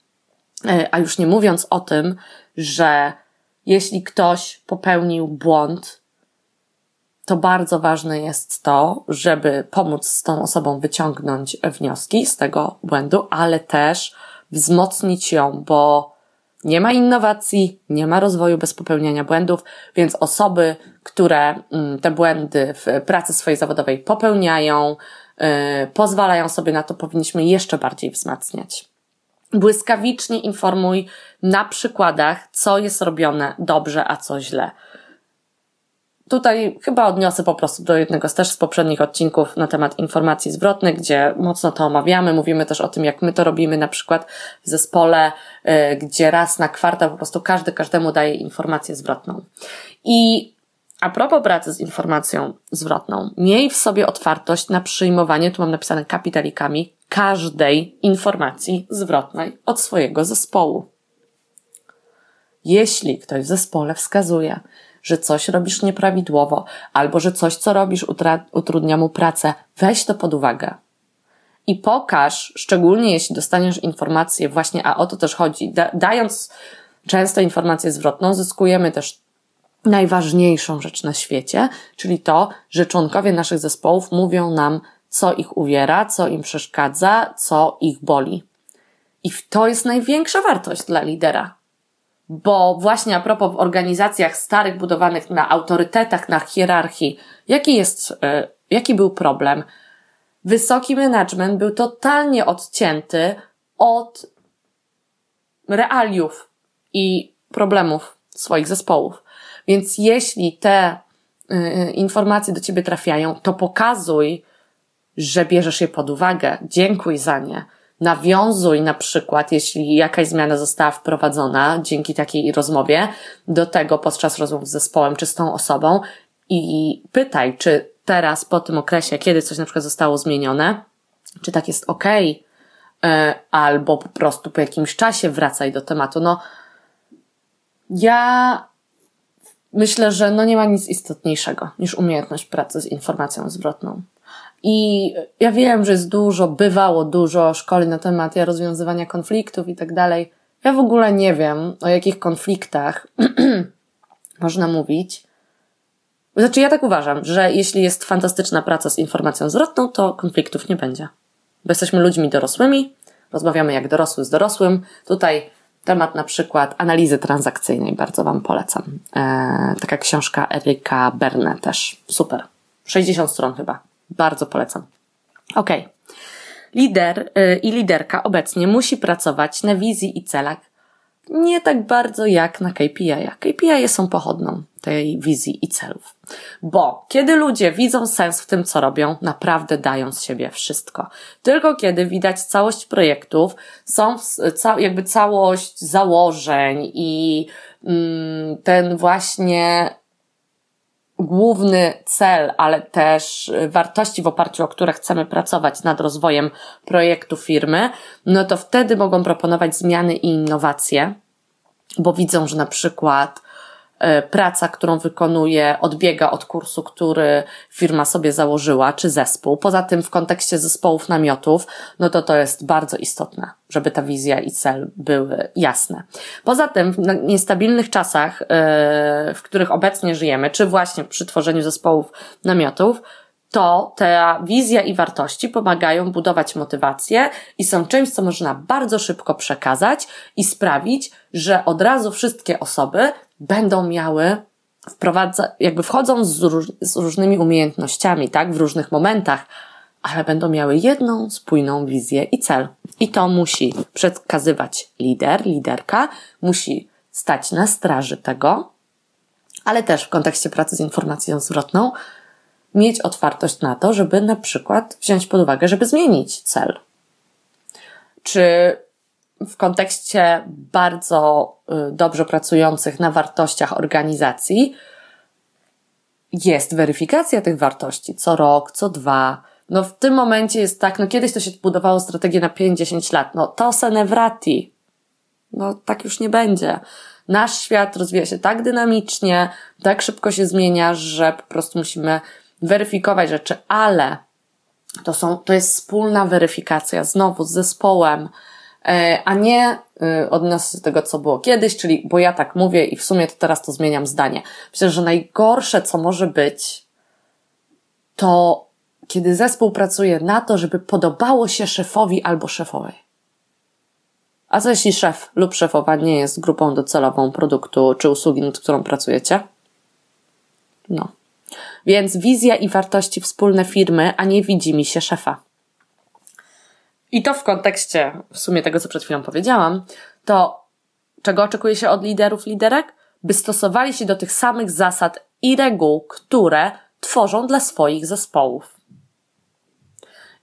Speaker 1: E, a już nie mówiąc o tym, że jeśli ktoś popełnił błąd, to bardzo ważne jest to, żeby pomóc z tą osobą wyciągnąć wnioski z tego błędu, ale też wzmocnić ją, bo nie ma innowacji, nie ma rozwoju bez popełniania błędów, więc osoby, które mm, te błędy w pracy swojej zawodowej popełniają, y, pozwalają sobie na to, powinniśmy jeszcze bardziej wzmacniać. Błyskawicznie informuj na przykładach, co jest robione dobrze, a co źle. Tutaj chyba odniosę po prostu do jednego z też z poprzednich odcinków na temat informacji zwrotnych, gdzie mocno to omawiamy. Mówimy też o tym, jak my to robimy na przykład w zespole, y, gdzie raz na kwartał po prostu każdy każdemu daje informację zwrotną. I a propos pracy z informacją zwrotną, miej w sobie otwartość na przyjmowanie, tu mam napisane kapitalikami, każdej informacji zwrotnej od swojego zespołu. Jeśli ktoś w zespole wskazuje, że coś robisz nieprawidłowo, albo że coś, co robisz, utrudnia mu pracę, weź to pod uwagę. I pokaż, szczególnie jeśli dostaniesz informację właśnie, a o to też chodzi, da, dając często informację zwrotną, zyskujemy też najważniejszą rzecz na świecie, czyli to, że członkowie naszych zespołów mówią nam, co ich uwiera, co im przeszkadza, co ich boli. I to jest największa wartość dla lidera. Bo właśnie a propos w organizacjach starych, budowanych na autorytetach, na hierarchii, jaki jest, e, jaki był problem? Wysoki management był totalnie odcięty od realiów i problemów swoich zespołów. Więc jeśli te y, informacje do ciebie trafiają, to pokazuj, że bierzesz je pod uwagę, dziękuj za nie. Nawiązuj na przykład, jeśli jakaś zmiana została wprowadzona dzięki takiej rozmowie, do tego podczas rozmów z zespołem czy z tą osobą i pytaj, czy teraz po tym okresie, kiedy coś na przykład zostało zmienione, czy tak jest ok, albo po prostu po jakimś czasie wracaj do tematu. No, ja myślę, że no nie ma nic istotniejszego niż umiejętność pracy z informacją zwrotną. I ja wiem, że jest dużo, bywało dużo szkoli na temat ja rozwiązywania konfliktów i tak dalej. Ja w ogóle nie wiem, o jakich konfliktach [CLEARS THROAT] można mówić. Znaczy, ja tak uważam, że jeśli jest fantastyczna praca z informacją zwrotną, to konfliktów nie będzie. Bo jesteśmy ludźmi dorosłymi, rozmawiamy jak dorosły z dorosłym. Tutaj temat na przykład analizy transakcyjnej bardzo Wam polecam. E, taka książka Eryka Berne też. Super. 60 stron chyba. Bardzo polecam. Ok. Lider y, i liderka obecnie musi pracować na wizji i celach nie tak bardzo jak na KPI. KPI są pochodną tej wizji i celów. Bo kiedy ludzie widzą sens w tym, co robią, naprawdę dają z siebie wszystko. Tylko kiedy widać całość projektów, są jakby całość założeń i mm, ten właśnie główny cel, ale też wartości, w oparciu o które chcemy pracować nad rozwojem projektu firmy, no to wtedy mogą proponować zmiany i innowacje, bo widzą, że na przykład praca, którą wykonuje, odbiega od kursu, który firma sobie założyła, czy zespół. Poza tym w kontekście zespołów namiotów, no to to jest bardzo istotne, żeby ta wizja i cel były jasne. Poza tym w niestabilnych czasach, e, w których obecnie żyjemy, czy właśnie przy tworzeniu zespołów namiotów, to ta wizja i wartości pomagają budować motywację i są czymś, co można bardzo szybko przekazać i sprawić, że od razu wszystkie osoby będą miały wprowadza, jakby wchodzą z, róż, z różnymi umiejętnościami, tak, w różnych momentach, ale będą miały jedną spójną wizję i cel. I to musi przekazywać lider, liderka, musi stać na straży tego, ale też w kontekście pracy z informacją zwrotną, mieć otwartość na to, żeby na przykład wziąć pod uwagę, żeby zmienić cel. Czy w kontekście bardzo y, dobrze pracujących na wartościach organizacji jest weryfikacja tych wartości co rok, co dwa. No w tym momencie jest tak, no kiedyś to się budowało strategię na 5-10 lat. No to se nevrati. No tak już nie będzie. Nasz świat rozwija się tak dynamicznie, tak szybko się zmienia, że po prostu musimy weryfikować rzeczy, ale to są, to jest wspólna weryfikacja znowu z zespołem, a nie e, odniosę do tego, co było kiedyś, czyli bo ja tak mówię i w sumie to teraz to zmieniam zdanie. Myślę, że najgorsze, co może być, to kiedy zespół pracuje na to, żeby podobało się szefowi albo szefowej. A co jeśli szef lub szefowa nie jest grupą docelową produktu czy usługi, nad którą pracujecie? No. Więc wizja i wartości wspólne firmy, a nie widzi mi się szefa. I to w kontekście w sumie tego, co przed chwilą powiedziałam, to czego oczekuje się od liderów, liderek? By stosowali się do tych samych zasad i reguł, które tworzą dla swoich zespołów.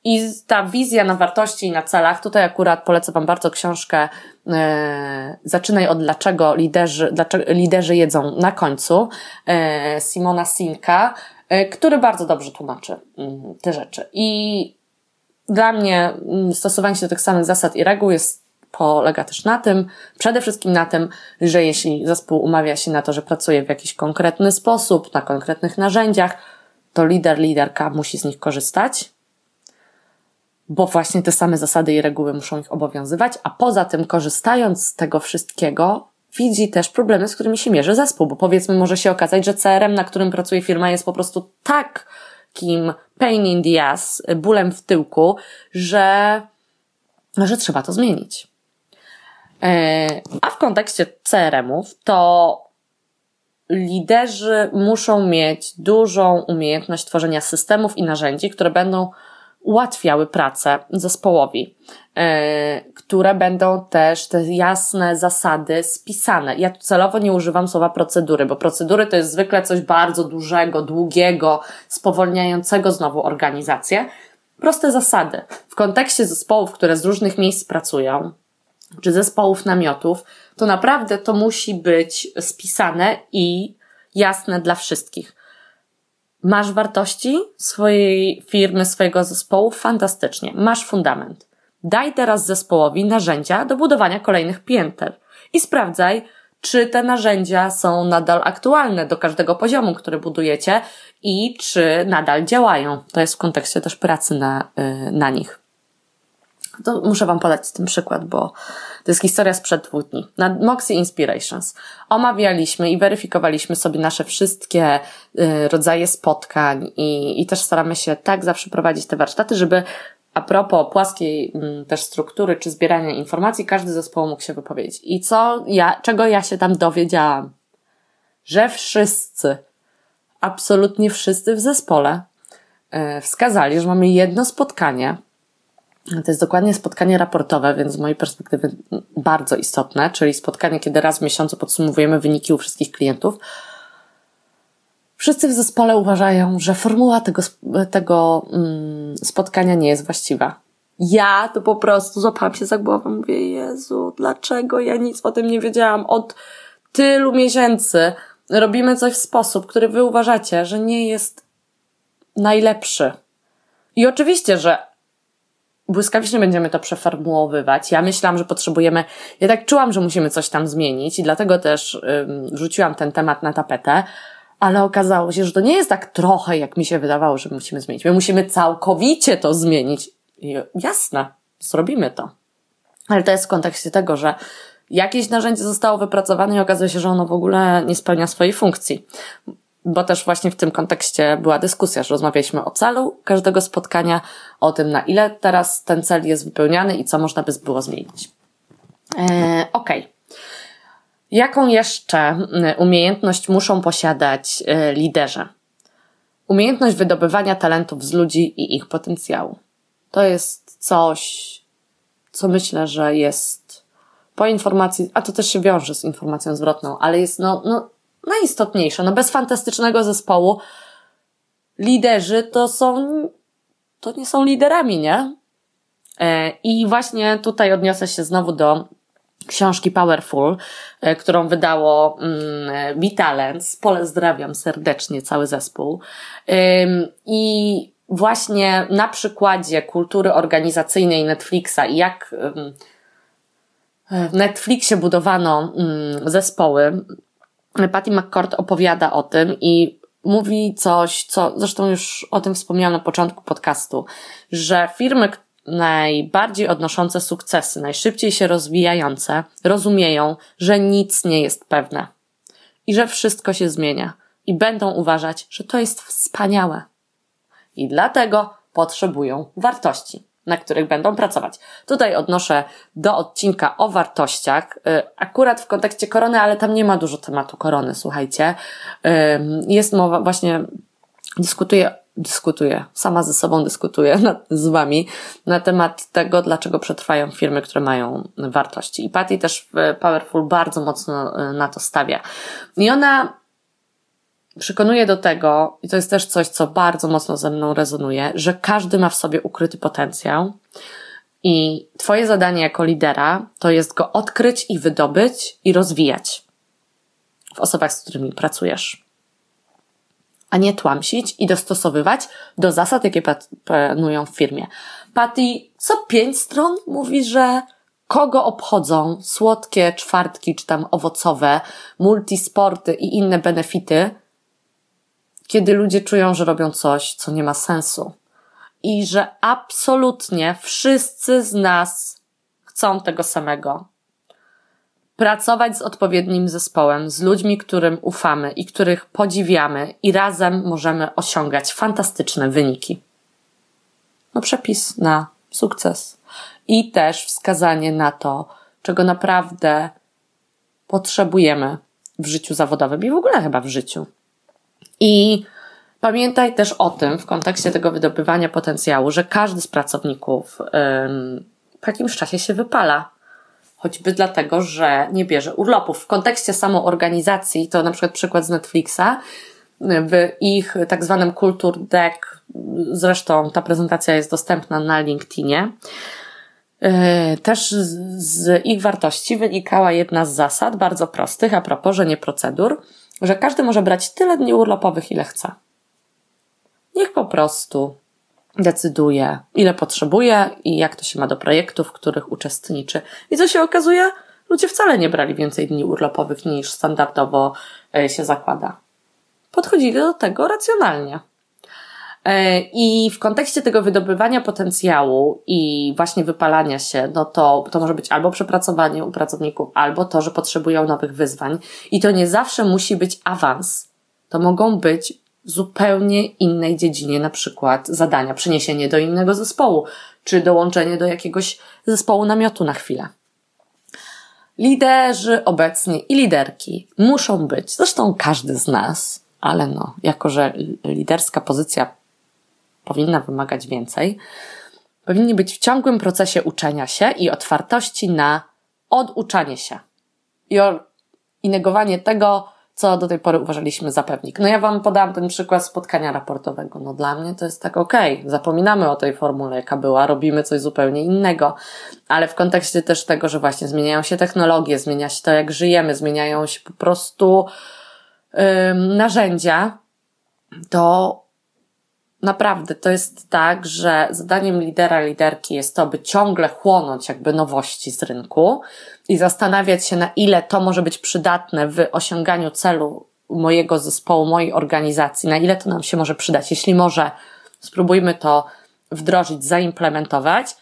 Speaker 1: I ta wizja na wartości i na celach, tutaj akurat polecę Wam bardzo książkę e, Zaczynaj od dlaczego liderzy, dlaczego liderzy jedzą na końcu e, Simona Sinka, e, który bardzo dobrze tłumaczy mm, te rzeczy. I dla mnie mm, stosowanie się do tych samych zasad i reguł jest polega też na tym, przede wszystkim na tym, że jeśli zespół umawia się na to, że pracuje w jakiś konkretny sposób, na konkretnych narzędziach, to lider, liderka musi z nich korzystać, bo właśnie te same zasady i reguły muszą ich obowiązywać, a poza tym, korzystając z tego wszystkiego, widzi też problemy, z którymi się mierzy zespół, bo powiedzmy, może się okazać, że CRM, na którym pracuje firma, jest po prostu takim pain in the ass, bólem w tyłku, że, że trzeba to zmienić. E, a w kontekście CRM-ów to liderzy muszą mieć dużą umiejętność tworzenia systemów i narzędzi, które będą ułatwiały pracę zespołowi, które będą też te jasne zasady spisane. Ja tu celowo nie używam słowa procedury, bo procedury to jest zwykle coś bardzo dużego, długiego, spowolniającego znowu organizację. Proste zasady. W kontekście zespołów, które z różnych miejsc pracują, czy zespołów namiotów, to naprawdę to musi być spisane i jasne dla wszystkich. Masz wartości swojej firmy, swojego zespołu? Fantastycznie. Masz fundament. Daj teraz zespołowi narzędzia do budowania kolejnych pięter i sprawdzaj, czy te narzędzia są nadal aktualne do każdego poziomu, który budujecie i czy nadal działają. To jest w kontekście też pracy na, yy, na nich. To muszę Wam podać ten przykład, bo to jest historia sprzed dwóch dni. Na Moxie Inspirations omawialiśmy i weryfikowaliśmy sobie nasze wszystkie y, rodzaje spotkań i, i też staramy się tak zawsze prowadzić te warsztaty, żeby a propos płaskiej mm, też struktury czy zbierania informacji, każdy zespoł mógł się wypowiedzieć. I co ja, czego ja się tam dowiedziałam? Że wszyscy, absolutnie wszyscy w zespole y, wskazali, że mamy jedno spotkanie, to jest dokładnie spotkanie raportowe, więc z mojej perspektywy bardzo istotne, czyli spotkanie, kiedy raz w miesiącu podsumowujemy wyniki u wszystkich klientów. Wszyscy w zespole uważają, że formuła tego, tego mm, spotkania nie jest właściwa. Ja to po prostu złapałam się za głowę, mówię, Jezu, dlaczego ja nic o tym nie wiedziałam? Od tylu miesięcy robimy coś w sposób, który wy uważacie, że nie jest najlepszy. I oczywiście, że błyskawicznie będziemy to przeformułowywać. Ja myślałam, że potrzebujemy, ja tak czułam, że musimy coś tam zmienić i dlatego też ym, rzuciłam ten temat na tapetę, ale okazało się, że to nie jest tak trochę, jak mi się wydawało, że musimy zmienić. My musimy całkowicie to zmienić. I jasne, zrobimy to. Ale to jest w kontekście tego, że jakieś narzędzie zostało wypracowane i okazuje się, że ono w ogóle nie spełnia swojej funkcji bo też właśnie w tym kontekście była dyskusja, że rozmawialiśmy o celu każdego spotkania, o tym, na ile teraz ten cel jest wypełniany i co można by było zmienić. E, Okej. Okay. Jaką jeszcze mm, umiejętność muszą posiadać e, liderzy? Umiejętność wydobywania talentów z ludzi i ich potencjału. To jest coś, co myślę, że jest po informacji, a to też się wiąże z informacją zwrotną, ale jest no, no najistotniejsze. No bez fantastycznego zespołu liderzy to są, to nie są liderami, nie? E, I właśnie tutaj odniosę się znowu do książki Powerful, e, którą wydało mm, Vitalens. Pozdrawiam serdecznie cały zespół. I właśnie na przykładzie kultury organizacyjnej Netflixa i jak w Netflixie budowano zespoły, Patty McCord opowiada o tym i mówi coś, co zresztą już o tym wspomniałam na początku podcastu, że firmy najbardziej odnoszące sukcesy, najszybciej się rozwijające, rozumieją, że nic nie jest pewne i że wszystko się zmienia i będą uważać, że to jest wspaniałe. I dlatego potrzebują wartości na których będą pracować. Tutaj odnoszę do odcinka o wartościach, y, akurat w kontekście korony, ale tam nie ma dużo tematu korony, słuchajcie. Jest mowa, właśnie dyskutuję, dyskutuję, sama ze sobą dyskutuję [LAUGHS] z Wami na temat tego, dlaczego przetrwają firmy, które mają wartości. I Patty też w Powerful bardzo mocno y, na to stawia. I ona przekonuję do tego, i to jest też coś, co bardzo mocno ze mną rezonuje, że każdy ma w sobie ukryty potencjał. I Twoje zadanie jako lidera to jest go odkryć i wydobyć i rozwijać w osobach, z którymi pracujesz. A nie tłamsić i dostosowywać do zasad, jakie panują w firmie. Patty co pięć stron mówi, że kogo obchodzą słodkie czwartki czy tam owocowe, multisporty i inne benefity, kiedy ludzie czują, że robią coś, co nie ma sensu. I że absolutnie wszyscy z nas chcą tego samego. Pracować z odpowiednim zespołem, z ludźmi, którym ufamy i których podziwiamy, i razem możemy osiągać fantastyczne wyniki. No, przepis na sukces. I też wskazanie na to, czego naprawdę potrzebujemy w życiu zawodowym i w ogóle chyba w życiu. I pamiętaj też o tym w kontekście tego wydobywania potencjału, że każdy z pracowników ym, jakimś czasie się wypala. Choćby dlatego, że nie bierze urlopów. W kontekście samoorganizacji, to na przykład przykład z Netflixa, w ich tak zwanym Culture Deck, zresztą ta prezentacja jest dostępna na LinkedInie, yy, też z ich wartości wynikała jedna z zasad, bardzo prostych, a propos, że nie procedur, że każdy może brać tyle dni urlopowych, ile chce. Niech po prostu decyduje, ile potrzebuje i jak to się ma do projektów, w których uczestniczy. I co się okazuje? Ludzie wcale nie brali więcej dni urlopowych niż standardowo e, się zakłada. Podchodzili do tego racjonalnie. E, I w kontekście tego wydobywania potencjału i właśnie wypalania się, no to, to może być albo przepracowanie u pracowników, albo to, że potrzebują nowych wyzwań. I to nie zawsze musi być awans. To mogą być zupełnie innej dziedzinie, na przykład zadania, przeniesienie do innego zespołu, czy dołączenie do jakiegoś zespołu namiotu na chwilę. Liderzy obecnie i liderki muszą być, zresztą każdy z nas, ale no, jako że liderska pozycja powinna wymagać więcej, powinni być w ciągłym procesie uczenia się i otwartości na oduczanie się i, i negowanie tego, co do tej pory uważaliśmy za pewnik. No ja Wam podałam ten przykład spotkania raportowego. No dla mnie to jest tak okej, okay. zapominamy o tej formule, jaka była, robimy coś zupełnie innego, ale w kontekście też tego, że właśnie zmieniają się technologie, zmienia się to, jak żyjemy, zmieniają się po prostu narzędzia, to naprawdę to jest tak, że zadaniem lidera, liderki jest to, by ciągle chłonąć jakby nowości z rynku i zastanawiać się, na ile to może być przydatne w osiąganiu celu mojego zespołu, mojej organizacji, na ile to nam się może przydać. Jeśli może, spróbujmy to wdrożyć, zaimplementować,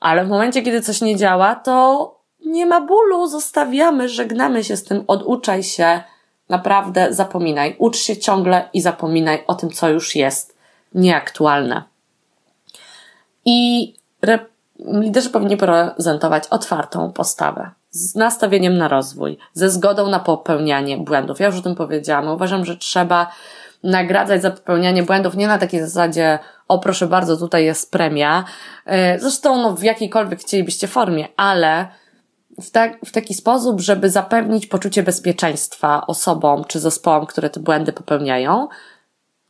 Speaker 1: ale w momencie, kiedy coś nie działa, to nie ma bólu, zostawiamy, żegnamy się z tym, oduczaj się, Naprawdę zapominaj. Ucz się ciągle i zapominaj o tym, co już jest nieaktualne. I liderzy powinni prezentować otwartą postawę z nastawieniem na rozwój, ze zgodą na popełnianie błędów. Ja już o tym powiedziałam. Uważam, że trzeba nagradzać za popełnianie błędów nie na takiej zasadzie, o proszę bardzo, tutaj jest premia. E, zresztą no, w jakiejkolwiek chcielibyście formie, ale w, w taki sposób, żeby zapewnić poczucie bezpieczeństwa osobom czy zespołom, które te błędy popełniają,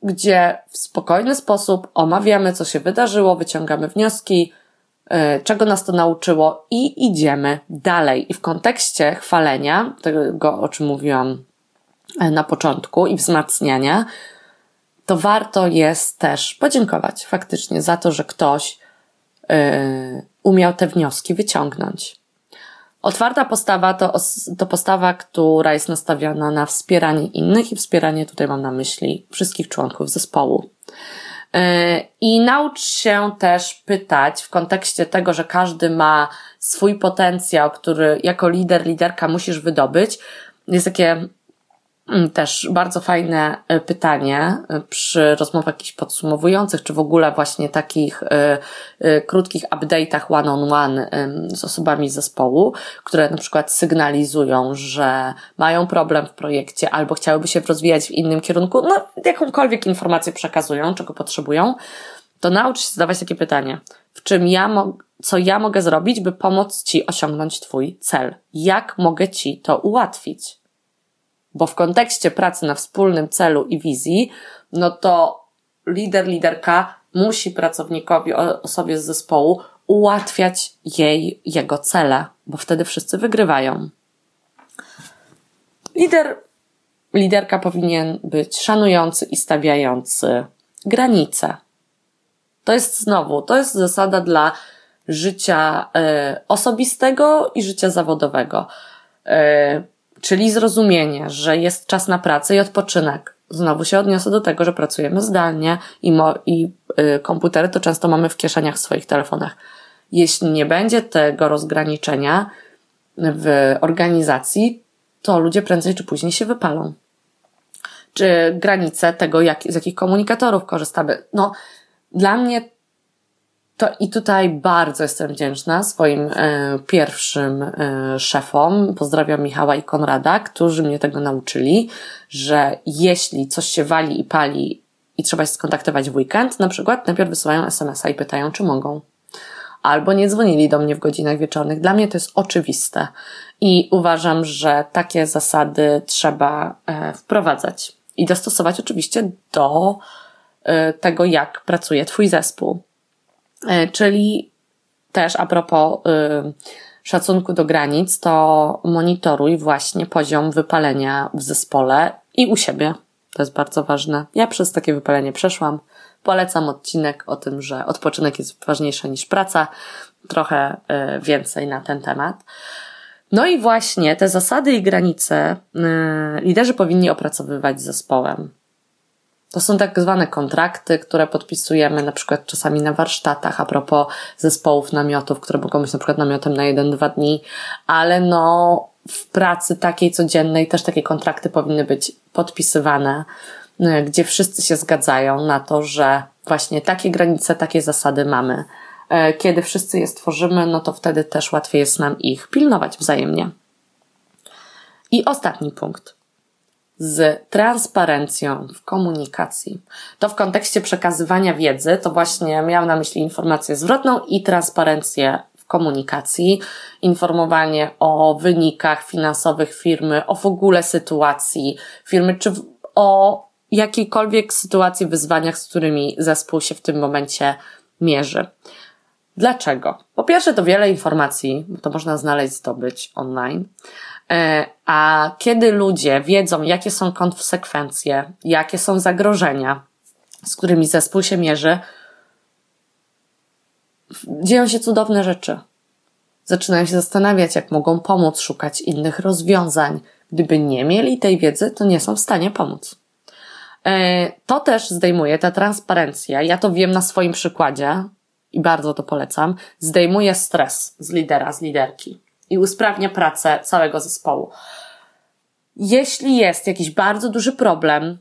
Speaker 1: gdzie w spokojny sposób omawiamy, co się wydarzyło, wyciągamy wnioski, czego nas to nauczyło i idziemy dalej. I w kontekście chwalenia, tego o czym mówiłam e, na początku, i wzmacniania, to warto jest też podziękować faktycznie za to, że ktoś yy, umiał te wnioski wyciągnąć. Otwarta postawa to, to postawa, która jest nastawiona na wspieranie innych i wspieranie, tutaj mam na myśli, wszystkich członków zespołu. E, I naucz się też pytać w kontekście tego, że każdy ma swój potencjał, który jako lider, liderka musisz wydobyć. Jest takie też bardzo fajne e, pytanie e, przy rozmowach jakichś podsumowujących, czy w ogóle właśnie takich y, krótkich update'ach one-on-one z osobami z zespołu, które na przykład sygnalizują, że mają problem w projekcie albo chciałyby się rozwijać w innym kierunku, no jakąkolwiek informację przekazują, czego potrzebują, to naucz się zadawać takie pytanie. W czym ja mo- co ja mogę zrobić, by pomóc Ci osiągnąć Twój cel? Jak mogę Ci to ułatwić? Bo w kontekście pracy na wspólnym celu i wizji, no to lider, liderka musi pracownikowi, osobie z zespołu ułatwiać jej jego cele, bo wtedy wszyscy wygrywają. Lider, liderka powinien być szanujący i stawiający granice. To jest znowu, to jest zasada dla życia y, osobistego i życia zawodowego. Y, czyli zrozumienie, że jest czas na pracę i odpoczynek. Znowu się odniosę do tego, że pracujemy zdalnie i, mo- i y, komputery to często mamy w kieszeniach w swoich telefonach. Jeśli nie będzie tego rozgraniczenia w organizacji, to ludzie prędzej czy później się wypalą. Czy granice tego, jak, z jakich komunikatorów korzystamy. No, dla mnie to i tutaj bardzo jestem wdzięczna swoim e, pierwszym e, szefom. Pozdrawiam Michała i Konrada, którzy mnie tego nauczyli, że jeśli coś się wali i pali i trzeba się skontaktować w weekend, na przykład najpierw wysyłają SMS-a i pytają, czy mogą. Albo nie dzwonili do mnie w godzinach wieczornych. Dla mnie to jest oczywiste i uważam, że takie zasady trzeba e, wprowadzać i dostosować oczywiście do e, tego, jak pracuje Twój zespół. E, czyli też a propos y, szacunku do granic, to monitoruj właśnie poziom wypalenia w zespole i u siebie. To jest bardzo ważne. Ja przez takie wypalenie przeszłam. Polecam odcinek o tym, że odpoczynek jest ważniejszy niż praca. Trochę y, więcej na ten temat. No i właśnie te zasady i granice y, liderzy powinni opracowywać z zespołem. To są tak zwane kontrakty, które podpisujemy na przykład czasami na warsztatach a propos zespołów namiotów, które mogą być na przykład namiotem na jeden, dwa dni, ale no w pracy takiej codziennej też takie kontrakty powinny być podpisywane, y, gdzie wszyscy się zgadzają na to, że właśnie takie granice, takie zasady mamy. Y, kiedy wszyscy je stworzymy, no to wtedy też łatwiej jest nam ich pilnować wzajemnie. I ostatni punkt z transparencją w komunikacji. To w kontekście przekazywania wiedzy, to właśnie miałam na myśli informację zwrotną i transparencję w komunikacji, informowanie o wynikach finansowych firmy, o w ogóle sytuacji firmy, czy o jakiejkolwiek sytuacji, wyzwaniach, z którymi zespół się w tym momencie mierzy. Dlaczego? Po pierwsze, to wiele informacji, to można znaleźć, zdobyć online. E, a kiedy ludzie wiedzą, jakie są konsekwencje, jakie są zagrożenia, z którymi zespół się mierzy, dzieją się cudowne rzeczy. Zaczynają się zastanawiać, jak mogą pomóc, szukać innych rozwiązań. Gdyby nie mieli tej wiedzy, to nie są w stanie pomóc. E, to też zdejmuje ta transparencja. Ja to wiem na swoim przykładzie i bardzo to polecam. Zdejmuje stres z lidera, z liderki i usprawnia pracę całego zespołu. Jeśli jest jakiś bardzo duży problem,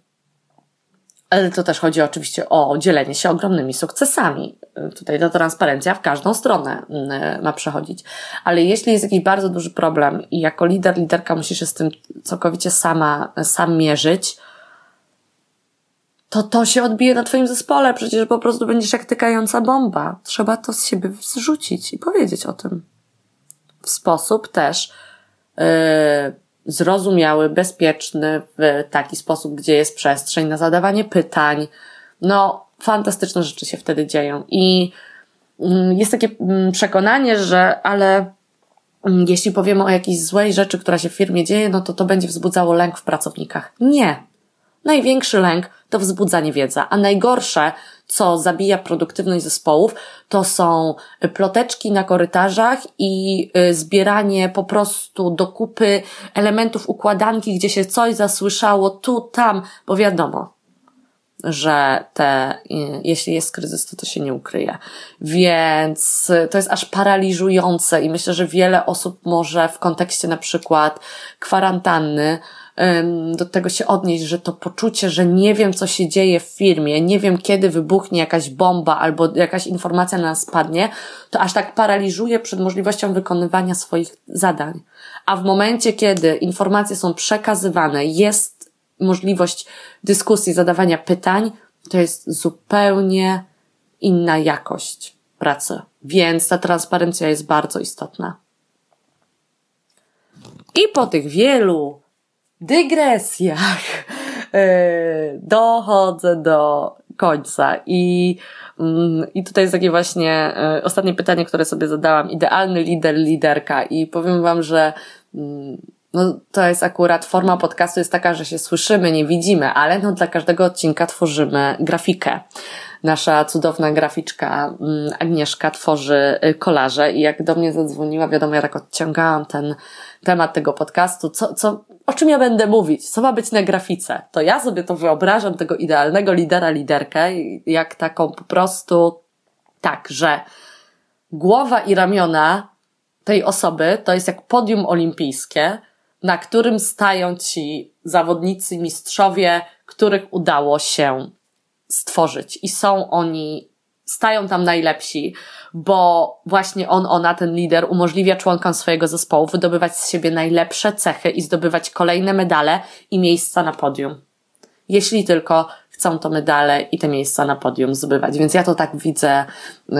Speaker 1: ale to też chodzi oczywiście o dzielenie się ogromnymi sukcesami. Tutaj ta transparencja w każdą stronę mm, ma przechodzić. Ale jeśli jest jakiś bardzo duży problem i jako lider, liderka musisz się z tym całkowicie sama, sam mierzyć, to to się odbije na twoim zespole. Przecież po prostu będziesz jak tykająca bomba. Trzeba to z siebie zrzucić i powiedzieć o tym w sposób też yy, zrozumiały, bezpieczny, w taki sposób, gdzie jest przestrzeń na zadawanie pytań. No, fantastyczne rzeczy się wtedy dzieją. I yy, jest takie yy, przekonanie, że ale mm, jeśli powiemy o jakiejś złej rzeczy, która się w firmie dzieje, no to to będzie wzbudzało lęk w pracownikach. Nie. Największy lęk to wzbudzanie wiedzy, a najgorsze co zabija produktywność zespołów, to są ploteczki na korytarzach i y, zbieranie po prostu do kupy elementów układanki, gdzie się coś zasłyszało tu, tam, bo wiadomo, że te, y, jeśli jest kryzys, to to się nie ukryje. Więc to jest aż paraliżujące i myślę, że wiele osób może w kontekście na przykład kwarantanny do tego się odnieść, że to poczucie, że nie wiem, co się dzieje w firmie, nie wiem, kiedy wybuchnie jakaś bomba albo jakaś informacja na nas spadnie, to aż tak paraliżuje przed możliwością wykonywania swoich zadań. A w momencie, kiedy informacje są przekazywane, jest możliwość dyskusji, zadawania pytań, to jest zupełnie inna jakość pracy. Więc ta transparencja jest bardzo istotna. I po tych wielu dygresjach yy, [LAUGHS] dochodzę do końca i mm, i tutaj jest takie właśnie y, ostatnie pytanie, które sobie zadałam. Idealny lider, liderka. I powiem Wam, że mm, no, to jest akurat forma podcastu jest taka, że się słyszymy, nie widzimy, ale no, dla każdego odcinka tworzymy grafikę. Nasza cudowna graficzka mm, Agnieszka tworzy y, kolaże i jak do mnie zadzwoniła, wiadomo, ja tak odciągałam ten temat tego podcastu, co, co, o czym ja będę mówić, co ma być na grafice. To ja sobie to wyobrażam, tego idealnego lidera, liderkę, jak taką po prostu tak, że głowa i ramiona tej osoby to jest jak podium olimpijskie, na którym stają ci zawodnicy, mistrzowie, których udało się stworzyć. I są oni, stają tam najlepsi, bo właśnie on, ona, ten lider umożliwia członkom swojego zespołu wydobywać z siebie najlepsze cechy i zdobywać kolejne medale i miejsca na podium. Jeśli tylko chcą to medale i te miejsca na podium zdobywać. Więc ja to tak widzę. Yy,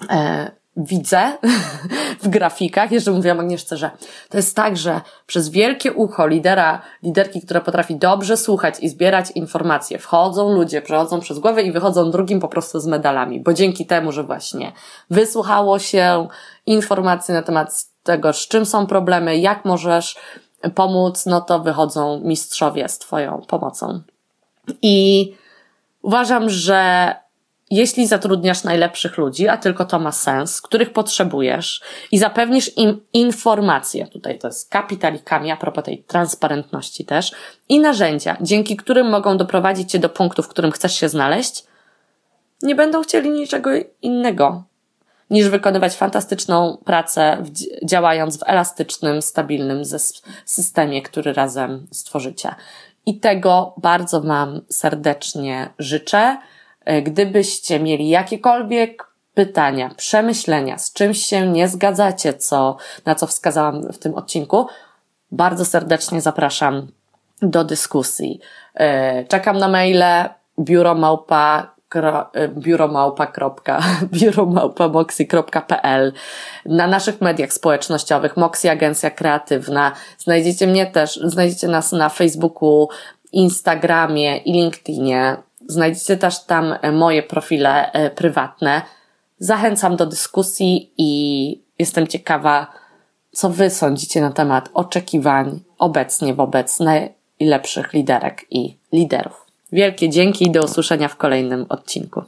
Speaker 1: yy, widzę [LAUGHS] w grafikach, jeszcze mówiłam Agnieszce, że to jest tak, że przez wielkie ucho lidera, liderki, która potrafi dobrze słuchać i zbierać informacje, wchodzą ludzie, przechodzą przez głowę i wychodzą drugim po prostu z medalami, bo dzięki temu, że właśnie wysłuchało się informacji na temat tego, z czym są problemy, jak możesz pomóc, no to wychodzą mistrzowie z Twoją pomocą. I uważam, że jeśli zatrudniasz najlepszych ludzi, a tylko to ma sens, których potrzebujesz i zapewnisz im informacje, tutaj to jest kapitalikami, a propos tej transparentności też, i narzędzia, dzięki którym mogą doprowadzić cię do punktu, w którym chcesz się znaleźć, nie będą chcieli niczego innego niż wykonywać fantastyczną pracę, działając w elastycznym, stabilnym systemie, który razem stworzycie. I tego bardzo Wam serdecznie życzę. E, gdybyście mieli jakiekolwiek pytania, przemyślenia, z czymś się nie zgadzacie, co, na co wskazałam w tym odcinku, bardzo serdecznie zapraszam do dyskusji. E, czekam na maile biuromałpa e, [LAUGHS] na naszych mediach społecznościowych Moxi Agencja Kreatywna. Znajdziecie mnie też, znajdziecie nas na Facebooku, Instagramie i LinkedInie. Znajdziecie też tam e, moje profile e, prywatne. Zachęcam do dyskusji i jestem ciekawa, co Wy sądzicie na temat oczekiwań obecnie wobec najlepszych liderek i liderów. Wielkie dzięki i do usłyszenia w kolejnym odcinku.